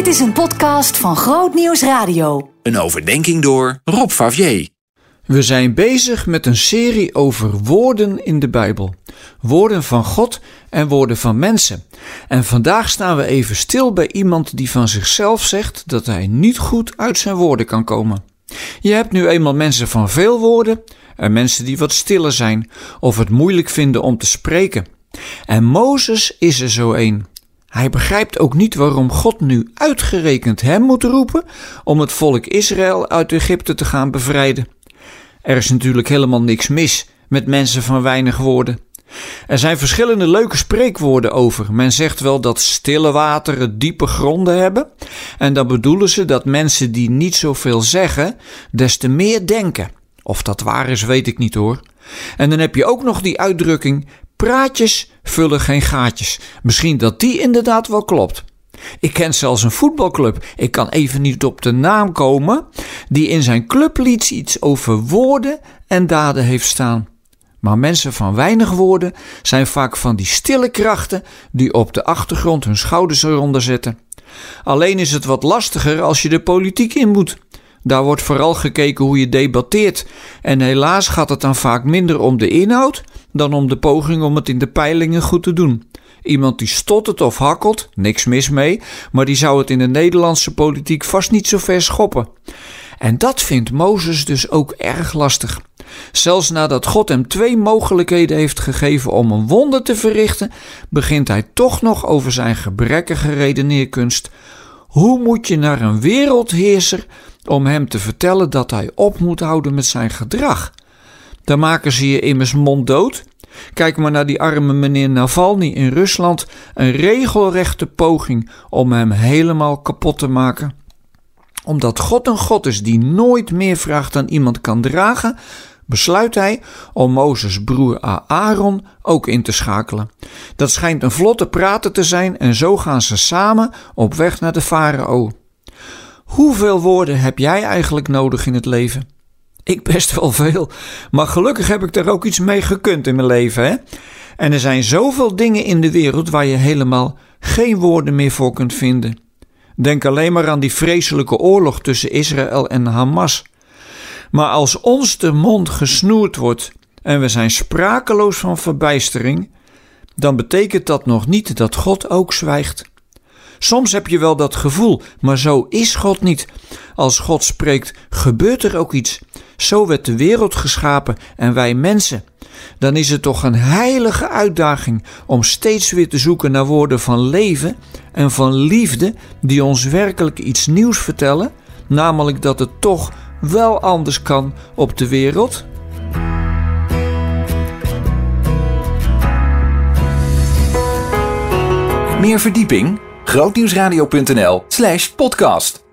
Dit is een podcast van Groot Nieuws Radio. Een overdenking door Rob Favier. We zijn bezig met een serie over woorden in de Bijbel. Woorden van God en woorden van mensen. En vandaag staan we even stil bij iemand die van zichzelf zegt dat hij niet goed uit zijn woorden kan komen. Je hebt nu eenmaal mensen van veel woorden en mensen die wat stiller zijn of het moeilijk vinden om te spreken. En Mozes is er zo een. Hij begrijpt ook niet waarom God nu uitgerekend hem moet roepen om het volk Israël uit Egypte te gaan bevrijden. Er is natuurlijk helemaal niks mis met mensen van weinig woorden. Er zijn verschillende leuke spreekwoorden over. Men zegt wel dat stille wateren diepe gronden hebben. En dan bedoelen ze dat mensen die niet zoveel zeggen, des te meer denken. Of dat waar is, weet ik niet hoor. En dan heb je ook nog die uitdrukking: praatjes vullen geen gaatjes. Misschien dat die inderdaad wel klopt. Ik ken zelfs een voetbalclub, ik kan even niet op de naam komen, die in zijn clublied iets over woorden en daden heeft staan. Maar mensen van weinig woorden zijn vaak van die stille krachten die op de achtergrond hun schouders eronder zetten. Alleen is het wat lastiger als je de politiek in moet. Daar wordt vooral gekeken hoe je debatteert. En helaas gaat het dan vaak minder om de inhoud dan om de poging om het in de peilingen goed te doen. Iemand die stottert of hakkelt, niks mis mee, maar die zou het in de Nederlandse politiek vast niet zo ver schoppen. En dat vindt Mozes dus ook erg lastig. Zelfs nadat God hem twee mogelijkheden heeft gegeven om een wonder te verrichten, begint hij toch nog over zijn gebrekkige redeneerkunst. Hoe moet je naar een wereldheerser om hem te vertellen dat hij op moet houden met zijn gedrag? Dan maken ze je immers monddood. Kijk maar naar die arme meneer Navalny in Rusland. Een regelrechte poging om hem helemaal kapot te maken. Omdat God een God is die nooit meer vraagt dan iemand kan dragen, besluit hij om Mozes' broer Aaron ook in te schakelen. Dat schijnt een vlotte prater te zijn en zo gaan ze samen op weg naar de farao. Hoeveel woorden heb jij eigenlijk nodig in het leven? Ik best wel veel, maar gelukkig heb ik er ook iets mee gekund in mijn leven. Hè? En er zijn zoveel dingen in de wereld waar je helemaal geen woorden meer voor kunt vinden. Denk alleen maar aan die vreselijke oorlog tussen Israël en Hamas. Maar als ons de mond gesnoerd wordt en we zijn sprakeloos van verbijstering, dan betekent dat nog niet dat God ook zwijgt. Soms heb je wel dat gevoel, maar zo is God niet. Als God spreekt, gebeurt er ook iets. Zo werd de wereld geschapen en wij mensen. Dan is het toch een heilige uitdaging om steeds weer te zoeken naar woorden van leven en van liefde die ons werkelijk iets nieuws vertellen, namelijk dat het toch wel anders kan op de wereld? Meer verdieping? grootnieuwsradio.nl/podcast